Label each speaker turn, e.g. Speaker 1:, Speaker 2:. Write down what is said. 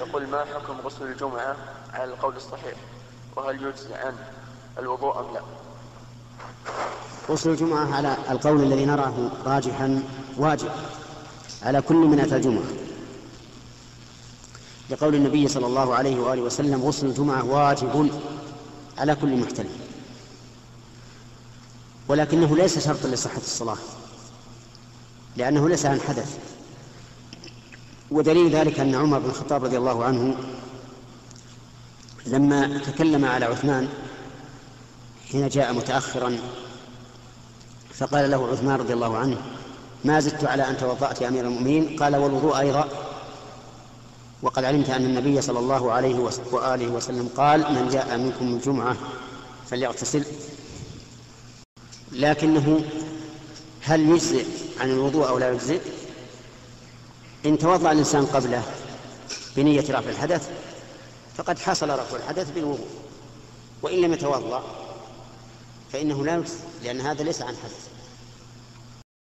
Speaker 1: يقول ما حكم غسل الجمعة على القول الصحيح؟ وهل يجزي عن الوضوء أم لا؟
Speaker 2: غسل الجمعة على القول الذي نراه راجحا واجب على كل من أتى الجمعة. لقول النبي صلى الله عليه وآله وسلم غسل الجمعة واجب على كل محتل. ولكنه ليس شرطا لصحة الصلاة لأنه ليس عن حدث. ودليل ذلك أن عمر بن الخطاب رضي الله عنه لما تكلم على عثمان حين جاء متأخرا فقال له عثمان رضي الله عنه ما زدت على أن توضأت يا أمير المؤمنين؟ قال والوضوء أيضا. وقد علمت أن النبي صلى الله عليه وآله وسلم قال من جاء منكم الجمعة فليغتسل. لكنه هل يجزئ عن الوضوء أو لا يجزئ؟ إن توضأ الإنسان قبله بنية رفع الحدث فقد حصل رفع الحدث بالوضوء. وإن لم يتوضأ فإنه لا لأن هذا ليس عن حدث.